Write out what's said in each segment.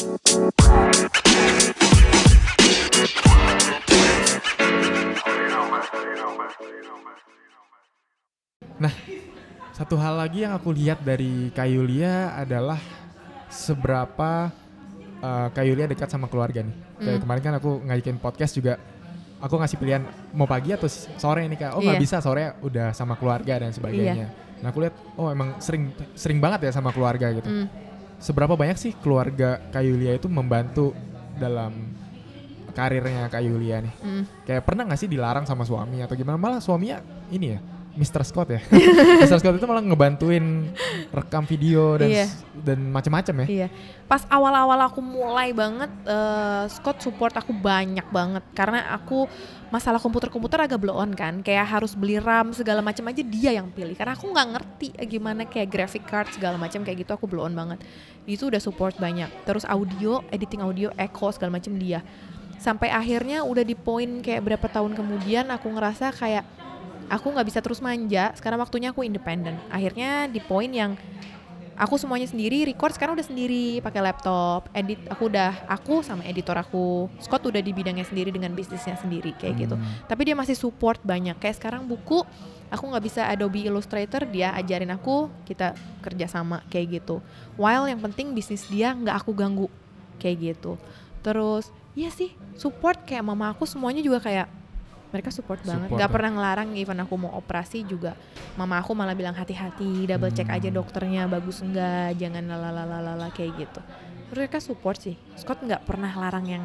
Nah, satu hal lagi yang aku lihat dari Kayulia adalah seberapa uh, Kayulia dekat sama keluarga nih. Kayak Hmm. kemarin kan aku ngajakin podcast juga, aku ngasih pilihan mau pagi atau sore nih kak. Oh nggak Iya. bisa sore udah sama keluarga dan sebagainya. Nah aku lihat, oh emang sering sering banget ya sama keluarga gitu. Hmm. Seberapa banyak sih keluarga Kayulia itu membantu dalam karirnya Kayulia nih? Hmm. Kayak pernah gak sih dilarang sama suami atau gimana? Malah suaminya ini ya, Mr. Scott ya. Mr. Scott itu malah ngebantuin rekam video dan s- dan macam-macam ya. Iya, pas awal-awal aku mulai banget, eh, Scott support aku banyak banget karena aku masalah komputer-komputer agak blow on kan, kayak harus beli RAM segala macam aja dia yang pilih karena aku nggak ngerti gimana kayak graphic card segala macam kayak gitu aku blow on banget. Itu udah support banyak. Terus audio, editing audio, echo segala macam dia. Sampai akhirnya udah di poin kayak berapa tahun kemudian aku ngerasa kayak aku nggak bisa terus manja. Sekarang waktunya aku independen. Akhirnya di poin yang aku semuanya sendiri record sekarang udah sendiri pakai laptop edit aku udah aku sama editor aku Scott udah di bidangnya sendiri dengan bisnisnya sendiri kayak gitu Hmm. tapi dia masih support banyak kayak sekarang buku aku nggak bisa Adobe Illustrator dia ajarin aku kita kerja sama kayak gitu while yang penting bisnis dia nggak aku ganggu kayak gitu terus iya sih support kayak mama aku semuanya juga kayak mereka support banget Support nggak ya. pernah ngelarang even aku mau operasi juga mama aku malah bilang hati-hati double check aja Hmm. dokternya bagus enggak jangan lalalalala kayak gitu mereka support sih Scott nggak pernah larang yang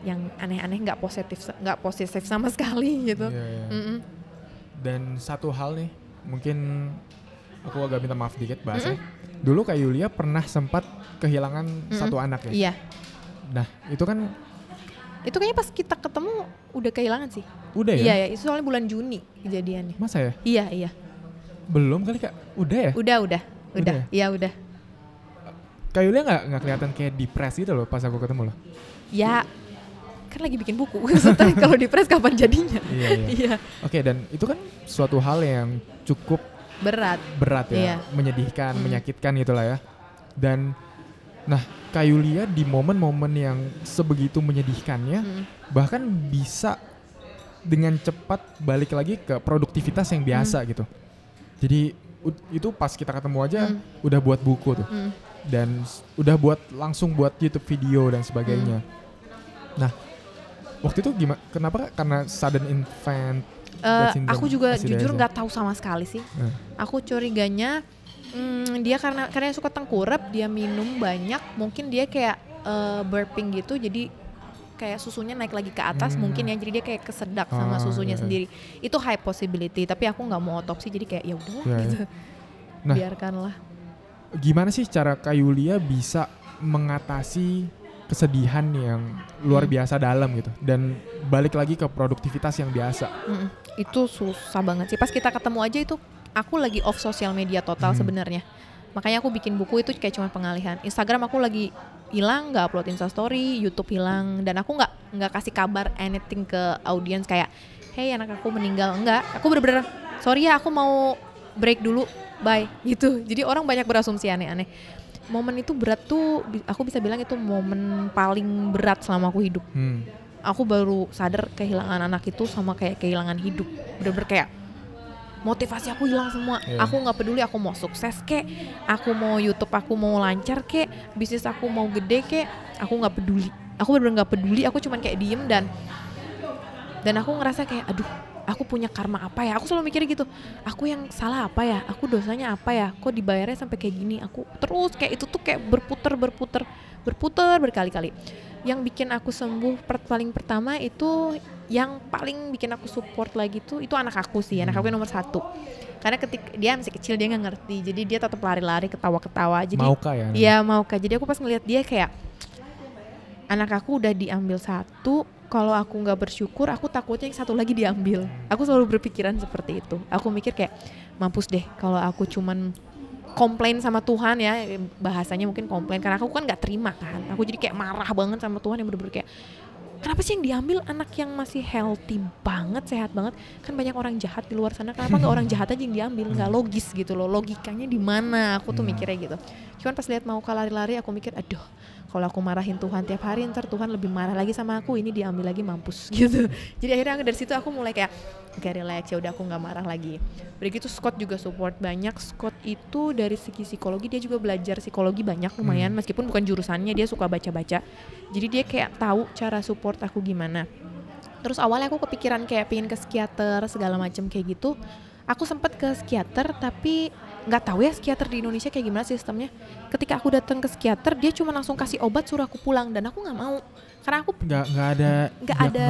yang aneh-aneh nggak positif nggak positif sama sekali gitu Iya, iya. Mm-mm. Dan satu hal nih, mungkin aku agak minta maaf dikit bahasanya. Dulu Kak Yulia pernah sempat kehilangan satu anak ya. iya Nah, itu kan itu kayaknya pas kita ketemu udah kehilangan sih udah ya? iya ya itu soalnya bulan Juni kejadiannya Masa ya? iya iya Belum kali Kak? Udah ya? udah udah Udah udah ya? iya udah Kak Yulia nggak nggak kelihatan kayak depres gitu loh pas aku ketemu loh. ya kan lagi bikin buku maksudnya kalau di press kapan jadinya Iya, iya. iya Oke, dan itu kan suatu hal yang cukup berat berat ya, Iya. menyedihkan, Hmm. menyakitkan gitu lah ya. Dan nah, Kak Yulia di momen-momen yang sebegitu menyedihkannya Mm. bahkan bisa dengan cepat balik lagi ke produktivitas yang biasa Hmm. gitu. Jadi itu pas kita ketemu aja Mm. udah buat buku tuh Mm. dan udah buat langsung buat YouTube video dan sebagainya. Hmm. Nah, waktu itu gimana? Kenapa? Karena sudden infant syndrome, aku juga jujur nggak tahu sama sekali sih. Eh. Aku curiganya hmm, dia karena karena suka tengkurap, dia minum banyak, mungkin dia kayak eh, burping gitu, jadi kayak susunya naik lagi ke atas Hmm. mungkin ya, jadi dia kayak kesedak sama Oh, susunya iya, iya. sendiri. Itu high possibility, tapi aku nggak mau otopsi, jadi kayak ya udahlah Iya, iya. gitu. Nah. Biarkanlah. gimana sih cara Kayulia bisa mengatasi kesedihan yang luar Hmm. biasa dalam gitu dan balik lagi ke produktivitas yang biasa. Mm-mm. Itu susah banget sih. Pas kita ketemu aja itu aku lagi off sosial media total Hmm. sebenarnya. Makanya aku bikin buku itu kayak cuma pengalihan. Instagram aku lagi hilang, nggak upload Insta Story, YouTube hilang, dan aku nggak nggak kasih kabar anything ke audiens kayak, hey anak aku meninggal, enggak. Aku bener-bener sorry ya, aku mau break dulu, bye gitu. Jadi orang banyak berasumsi aneh-aneh. Momen itu berat tuh, aku bisa bilang itu momen paling berat selama aku hidup Hmm. aku baru sadar kehilangan anak itu sama kayak kehilangan hidup bener-bener kayak motivasi aku hilang semua. Iya. aku nggak peduli aku mau sukses kek aku mau YouTube aku mau lancar kek bisnis aku mau gede kek aku nggak peduli. Aku bener-bener nggak peduli aku cuman kayak diem dan dan aku ngerasa kayak aduh aku punya karma apa ya? Aku selalu mikirnya gitu aku yang salah apa ya? Aku dosanya apa ya? Kok dibayarnya sampai kayak gini? Aku terus kayak itu tuh kayak berputar berputar berputar berkali-kali yang bikin aku sembuh per- paling pertama itu yang paling bikin aku support lagi tuh itu anak aku sih anak aku yang nomor satu karena ketika dia masih kecil dia nggak ngerti jadi dia tetap lari-lari ketawa-ketawa jadi Mau kah ya? Iya mau. Jadi aku pas ngeliat dia kayak anak aku udah diambil satu. Kalau aku nggak bersyukur, aku takutnya yang satu lagi diambil. Aku selalu berpikiran seperti itu. Aku mikir kayak mampus deh kalau aku cuman komplain sama Tuhan ya. Bahasanya mungkin komplain karena aku kan nggak terima kan. Aku jadi kayak marah banget sama Tuhan yang bener-bener kayak kenapa sih yang diambil anak yang masih healthy banget sehat banget? Kan banyak orang jahat di luar sana kenapa nggak orang jahat aja yang diambil? Nggak logis gitu loh. Logikanya di mana? Aku tuh Hmm. mikirnya gitu cuman pas lihat mau lari-lari aku mikir aduh kalau aku marahin Tuhan tiap hari ntar Tuhan lebih marah lagi sama aku. Ini diambil lagi mampus gitu. Jadi akhirnya dari situ aku mulai kayak oke relax ya udah aku nggak marah lagi. Begitu Scott juga support banyak. Scott itu dari segi psikologi dia juga belajar psikologi banyak lumayan Hmm. meskipun bukan jurusannya dia suka baca-baca. Jadi dia kayak tahu cara support aku gimana. Terus awalnya aku kepikiran kayak pingin ke psikiater segala macam kayak gitu. Aku sempet ke psikiater tapi nggak tahu ya psikiater di Indonesia kayak gimana sistemnya. Ketika aku datang ke psikiater dia cuma langsung kasih obat suruh aku pulang dan aku nggak mau. Karena aku nggak nggak ada nggak ada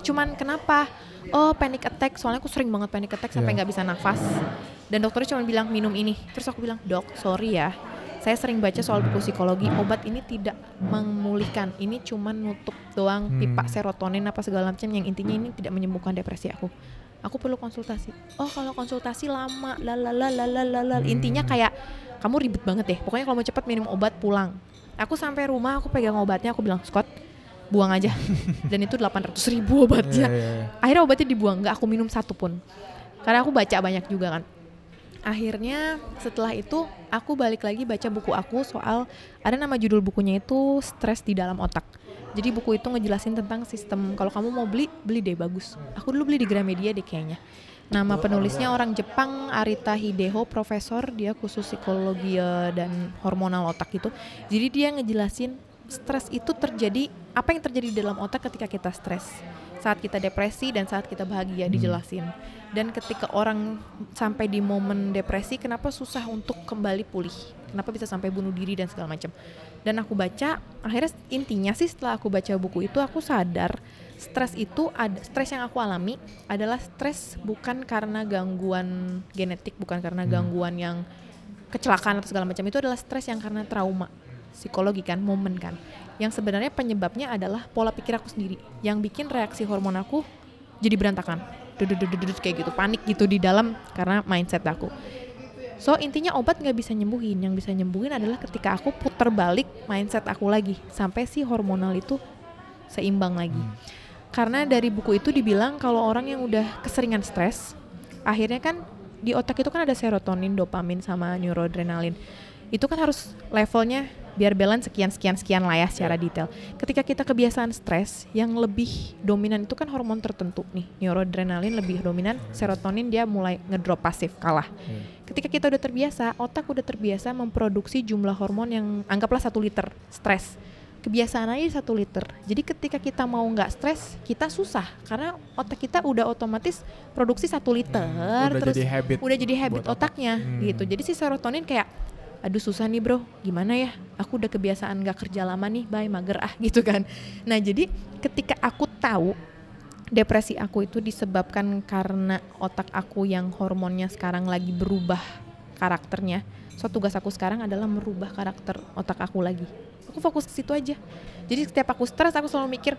cuman kenapa? Oh panic attack soalnya aku sering banget panic attack sampai Iya. nggak bisa nafas. Dan dokternya cuma bilang minum ini. Terus aku bilang dok sorry ya. Saya sering baca soal buku psikologi obat ini tidak memulihkan. Ini cuma nutup doang pipa Hmm. serotonin apa segala macam yang intinya ini tidak menyembuhkan depresi aku aku perlu konsultasi. Oh kalau konsultasi lama lalalalalala intinya Hmm. kayak kamu ribet banget deh. Pokoknya kalau mau cepat minum obat pulang. Aku sampai rumah aku pegang obatnya aku bilang Scott buang aja. Dan itu 800 ribu obatnya. Iya, iya, iya. akhirnya obatnya dibuang. Nggak aku minum satu pun. Karena aku baca banyak juga kan akhirnya setelah itu aku balik lagi baca buku aku soal ada nama judul bukunya itu stres di dalam otak. Jadi buku itu ngejelasin tentang sistem kalau kamu mau beli beli deh bagus. Aku dulu beli di Gramedia deh kayaknya. Nama penulisnya orang Jepang Arita Hideho profesor. Dia khusus psikologi eh, dan hormonal otak itu. Jadi dia ngejelasin stres itu terjadi apa yang terjadi di dalam otak ketika kita stres saat kita depresi dan saat kita bahagia Hmm. dijelasin. Dan ketika orang sampai di momen depresi kenapa susah untuk kembali pulih? Kenapa bisa sampai bunuh diri dan segala macam? Dan aku baca akhirnya intinya sih setelah aku baca buku itu aku sadar stres itu ada stres yang aku alami adalah stres bukan karena gangguan genetik bukan karena Hmm. gangguan yang kecelakaan atau segala macam. Itu adalah stres yang karena trauma psikologi kan momen kan. Yang sebenarnya penyebabnya adalah pola pikir aku sendiri. Yang bikin reaksi hormon aku jadi berantakan. Dudut-dudut kayak gitu panik gitu di dalam karena mindset aku. So intinya obat nggak bisa nyembuhin. Yang bisa nyembuhin adalah ketika aku putar balik mindset aku lagi sampai si hormonal itu seimbang lagi. Hmm. karena dari buku itu dibilang kalau orang yang udah keseringan stres akhirnya kan di otak itu kan ada serotonin dopamin sama neuroadrenalin. Itu kan harus levelnya biar balance sekian sekian sekian lah ya secara detail. Ketika kita kebiasaan stres yang lebih dominan itu kan hormon tertentu nih. Neuroadrenalin lebih dominan serotonin dia mulai ngedrop pasif kalah. Iya. ketika kita udah terbiasa otak udah terbiasa memproduksi jumlah hormon yang anggaplah satu liter stres. Kebiasaan aja satu liter. Jadi ketika kita mau nggak stres kita susah. Karena otak kita udah otomatis produksi satu liter Hmm, udah terus jadi habit udah jadi habit buat otak. otaknya Hmm. gitu. Jadi si serotonin kayak aduh susah nih bro. Gimana ya? Aku udah kebiasaan nggak kerja lama nih. Bye mager ah gitu kan. Nah jadi ketika aku tahu depresi aku itu disebabkan karena otak aku yang hormonnya sekarang lagi berubah karakternya so tugas aku sekarang adalah merubah karakter otak aku lagi. Aku fokus ke situ aja. Jadi setiap aku stres aku selalu mikir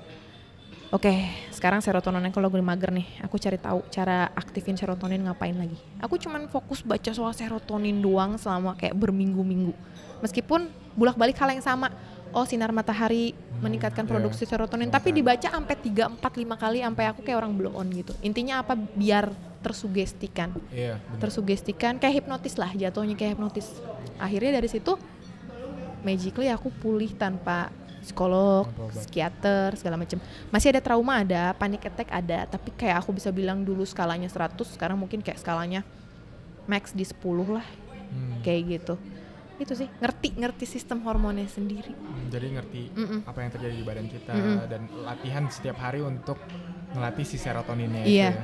oke sekarang serotonin kalau gue mager nih aku cari tahu cara aktifin serotonin ngapain lagi. Aku cuman fokus baca soal serotonin doang selama kayak berminggu-minggu. Meskipun bulak-balik hal yang sama. Oh sinar matahari meningkatkan iya. produksi serotonin. Tapi dibaca sampai 3 4 5 kali sampai aku kayak orang blow on gitu. Intinya apa? Biar tersugestikan. Iya bener. tersugestikan kayak hipnotis lah jatuhnya kayak hipnotis. Akhirnya dari situ magically aku pulih tanpa psikolog, psikiater segala macam masih ada trauma ada panic attack ada tapi kayak aku bisa bilang dulu skalanya 100 sekarang mungkin kayak skalanya max di 10 lah Hmm. kayak gitu itu sih ngerti ngerti sistem hormonnya sendiri Hmm, jadi ngerti Mm-mm. apa yang terjadi di badan kita Mm-mm. dan latihan setiap hari untuk melatih si serotoninnya Iya. itu ya.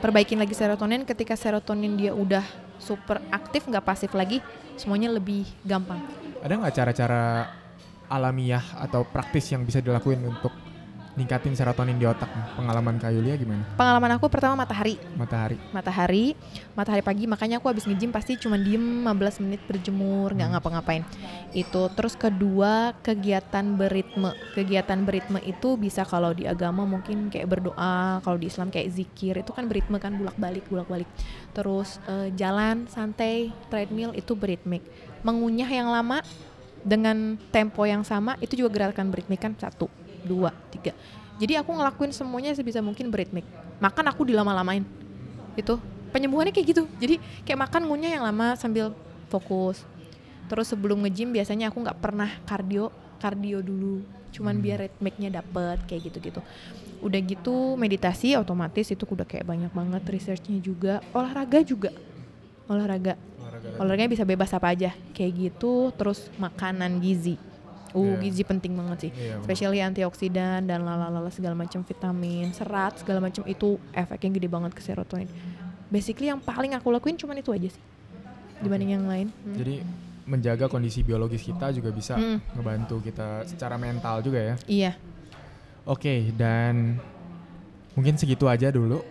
perbaikin lagi serotonin ketika serotonin dia udah super aktif nggak pasif lagi semuanya lebih gampang Ada nggak cara-cara alamiah atau praktis yang bisa dilakuin untuk ningkatin serotonin di otak? Pengalaman Kak Yulia gimana? pengalaman aku pertama matahari Matahari. matahari matahari pagi makanya aku habis nge-gym pasti cuma diem 15 menit berjemur nggak Hmm. ngapa-ngapain itu terus kedua kegiatan beritme kegiatan beritme itu bisa kalau di agama mungkin kayak berdoa kalau di Islam kayak zikir itu kan beritme kan bolak-balik bolak-balik terus eh, jalan santai treadmill itu beritmik mengunyah yang lama dengan tempo yang sama itu juga gerakan beritmik kan satu dua tiga jadi aku ngelakuin semuanya sebisa mungkin beritmik makan aku dilama-lamain itu penyembuhannya kayak gitu jadi kayak makan ngunyah yang lama sambil fokus Terus sebelum nge-gym biasanya aku nggak pernah kardio, kardio dulu. Cuman Hmm. biar ritmiknya dapet kayak gitu-gitu. Udah gitu meditasi otomatis itu udah kayak banyak banget researchnya juga. Olahraga juga. Olahraga. Olahraganya bisa bebas apa aja kayak gitu. Terus makanan gizi. Uh, Iya. gizi penting banget sih. Iya, Especially antioksidan dan lalala segala macam vitamin, serat segala macam itu efeknya gede banget ke serotonin. Basically yang paling aku lakuin cuman itu aja sih dibanding yang lain. Hmm. Jadi menjaga kondisi biologis kita juga bisa Hmm. ngebantu kita secara mental juga ya. Iya. Oke, dan mungkin segitu aja dulu.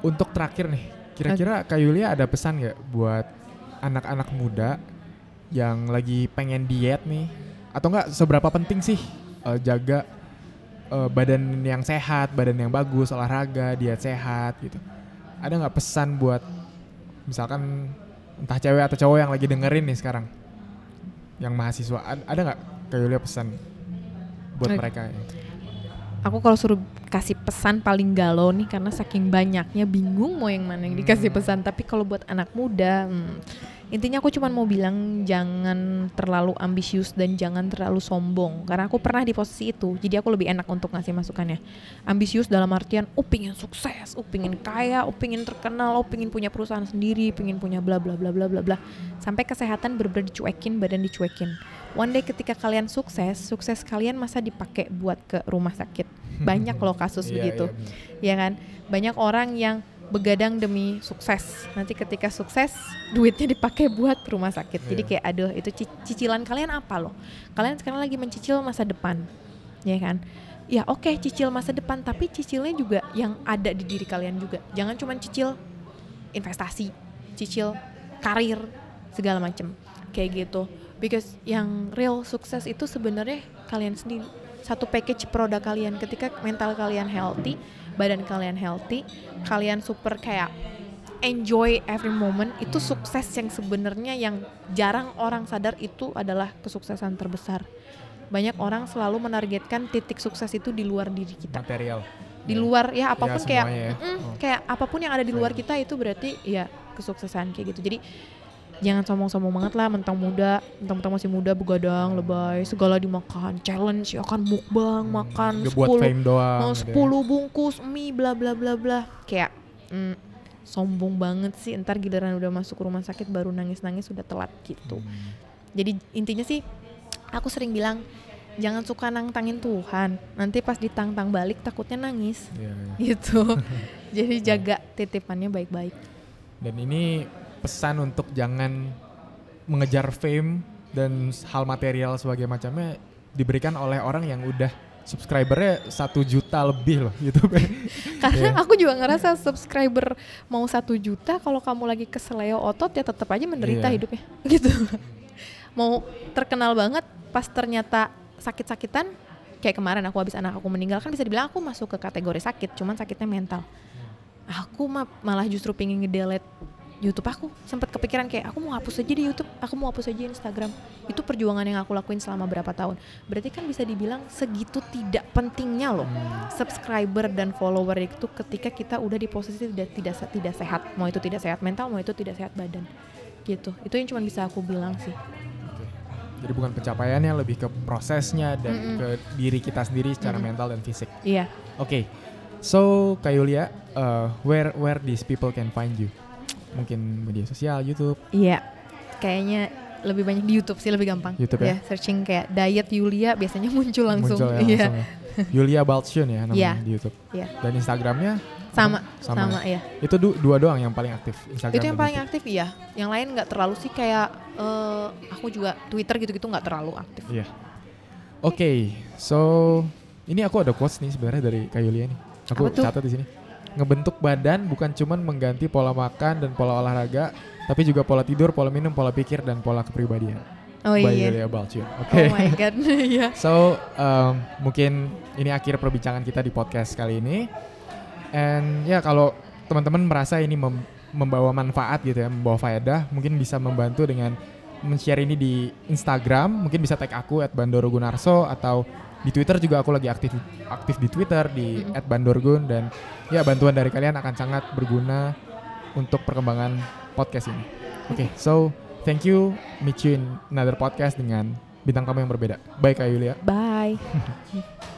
Untuk terakhir nih, kira-kira Kak Yulia ada pesan nggak buat anak-anak muda yang lagi pengen diet nih? Atau nggak seberapa penting sih eh, jaga eh, badan yang sehat, badan yang bagus, olahraga, diet sehat gitu? Ada nggak pesan buat misalkan entah cewek atau cowok yang lagi dengerin nih sekarang, yang mahasiswa, ad- ada nggak Kak Yulia pesan buat mereka? ya? Aku kalau suruh kasih pesan paling galau nih karena saking banyaknya bingung mau yang mana yang dikasih Hmm. pesan. Tapi kalau buat anak muda, hmm, intinya aku cuma mau bilang jangan terlalu ambisius dan jangan terlalu sombong. Karena aku pernah di posisi itu, jadi aku lebih enak untuk ngasih masukannya. Ambisius dalam artian, oh pingin sukses, oh pingin kaya, oh pingin terkenal, oh pingin punya perusahaan sendiri, pingin punya bla bla bla bla bla bla. Sampai kesehatan bener-bener dicuekin, badan dicuekin. One day ketika kalian sukses, sukses kalian masa dipakai buat ke rumah sakit. Banyak loh kasus Iya, begitu. ya kan? Banyak orang yang begadang demi sukses. Nanti ketika sukses duitnya dipakai buat rumah sakit. Jadi Iya. kayak aduh itu ci- cicilan kalian apa loh? Kalian sekarang lagi mencicil masa depan. Ya kan? Ya oke cicil masa depan tapi cicilnya juga yang ada di diri kalian juga. Jangan cuma cicil investasi cicil karir segala macem. Kayak gitu because yang real sukses itu sebenarnya kalian sendiri. Satu package produk kalian. Ketika mental kalian healthy badan kalian healthy kalian super kayak enjoy every moment itu sukses yang sebenarnya yang jarang orang sadar itu adalah kesuksesan terbesar. Banyak orang selalu menargetkan titik sukses itu di luar diri kita. Material. Di luar ya apa pun kayak semuanya ya. Oh. kayak apa pun yang ada di luar kita itu berarti ya kesuksesan kayak gitu. Jadi jangan sombong-sombong banget lah mentang muda. Mentang-mentang masih muda begadang lebay. Segala dimakan challenge ya kan? Mukbang makan buat 10 fame doang mau gitu ya. 10 bungkus mie bla bla bla bla. Kayak mm, sombong banget sih. Ntar giliran udah masuk rumah sakit baru nangis-nangis sudah telat gitu. Hmm. jadi intinya sih aku sering bilang jangan suka nantangin Tuhan. Nanti pas ditantang balik takutnya nangis. Iya, iya. gitu. Jadi jaga titipannya baik-baik. Dan ini pesan untuk jangan mengejar fame dan hal material sebagai macamnya diberikan oleh orang yang udah subscribernya satu juta lebih loh YouTube karena Iya. aku juga ngerasa subscriber mau satu juta kalau kamu lagi keseleo otot ya tetap aja menderita Iya. hidupnya gitu mau terkenal banget pas ternyata sakit-sakitan kayak kemarin aku habis anak aku meninggal kan bisa dibilang aku masuk ke kategori sakit cuman sakitnya mental aku mah malah justru pingin ngedelete YouTube aku. Sempat kepikiran kayak aku mau hapus aja di YouTube aku mau hapus aja Instagram. Itu perjuangan yang aku lakuin selama berapa tahun. Berarti kan bisa dibilang segitu tidak pentingnya loh subscriber dan follower itu ketika kita udah di posisi tidak tidak tidak sehat. Mau itu tidak sehat mental mau itu tidak sehat badan. Gitu. Itu yang cuma bisa aku bilang sih. Jadi bukan pencapaiannya lebih ke prosesnya dan Mm-mm. ke diri kita sendiri secara Mm-mm. mental dan fisik. Iya. Oke, so Kak Yulia, uh, where where these people can find you? Mungkin media sosial, YouTube. iya kayaknya lebih banyak di YouTube sih lebih gampang YouTube ya? searching kayak diet Yulia biasanya muncul langsung Muncul ya iya langsung ya. Yulia Balchun ya namanya Iya. di YouTube. Iya. Dan Instagramnya sama Sama. sama, ya itu du- dua doang yang paling aktif. Instagram itu yang paling YouTube. aktif iya yang lain nggak terlalu sih kayak eh, aku juga Twitter gitu-gitu nggak terlalu aktif Iya. Oke, so ini aku ada quotes nih sebenarnya dari Kak Yulia nih. Aku catat di sini. Ngebentuk badan bukan cuman mengganti pola makan dan pola olahraga, tapi juga pola tidur, pola minum, pola pikir dan pola kepribadian. oh By iya Yulia Balchun. Oke. oh my god iya So um, mungkin ini akhir perbincangan kita di podcast kali ini. And ya kalau teman-teman merasa ini mem- membawa manfaat gitu ya, membawa faedah, mungkin bisa membantu dengan men-share ini di Instagram, mungkin bisa tag aku at Bandoro Gunarso atau di Twitter juga aku lagi aktif aktif di Twitter di Mm-mm. @bandorgun dan ya bantuan dari kalian akan sangat berguna untuk perkembangan podcast ini. Oke, so thank you. Meet you in another podcast dengan bintang tamu yang berbeda. Bye Kak Yulia. Bye.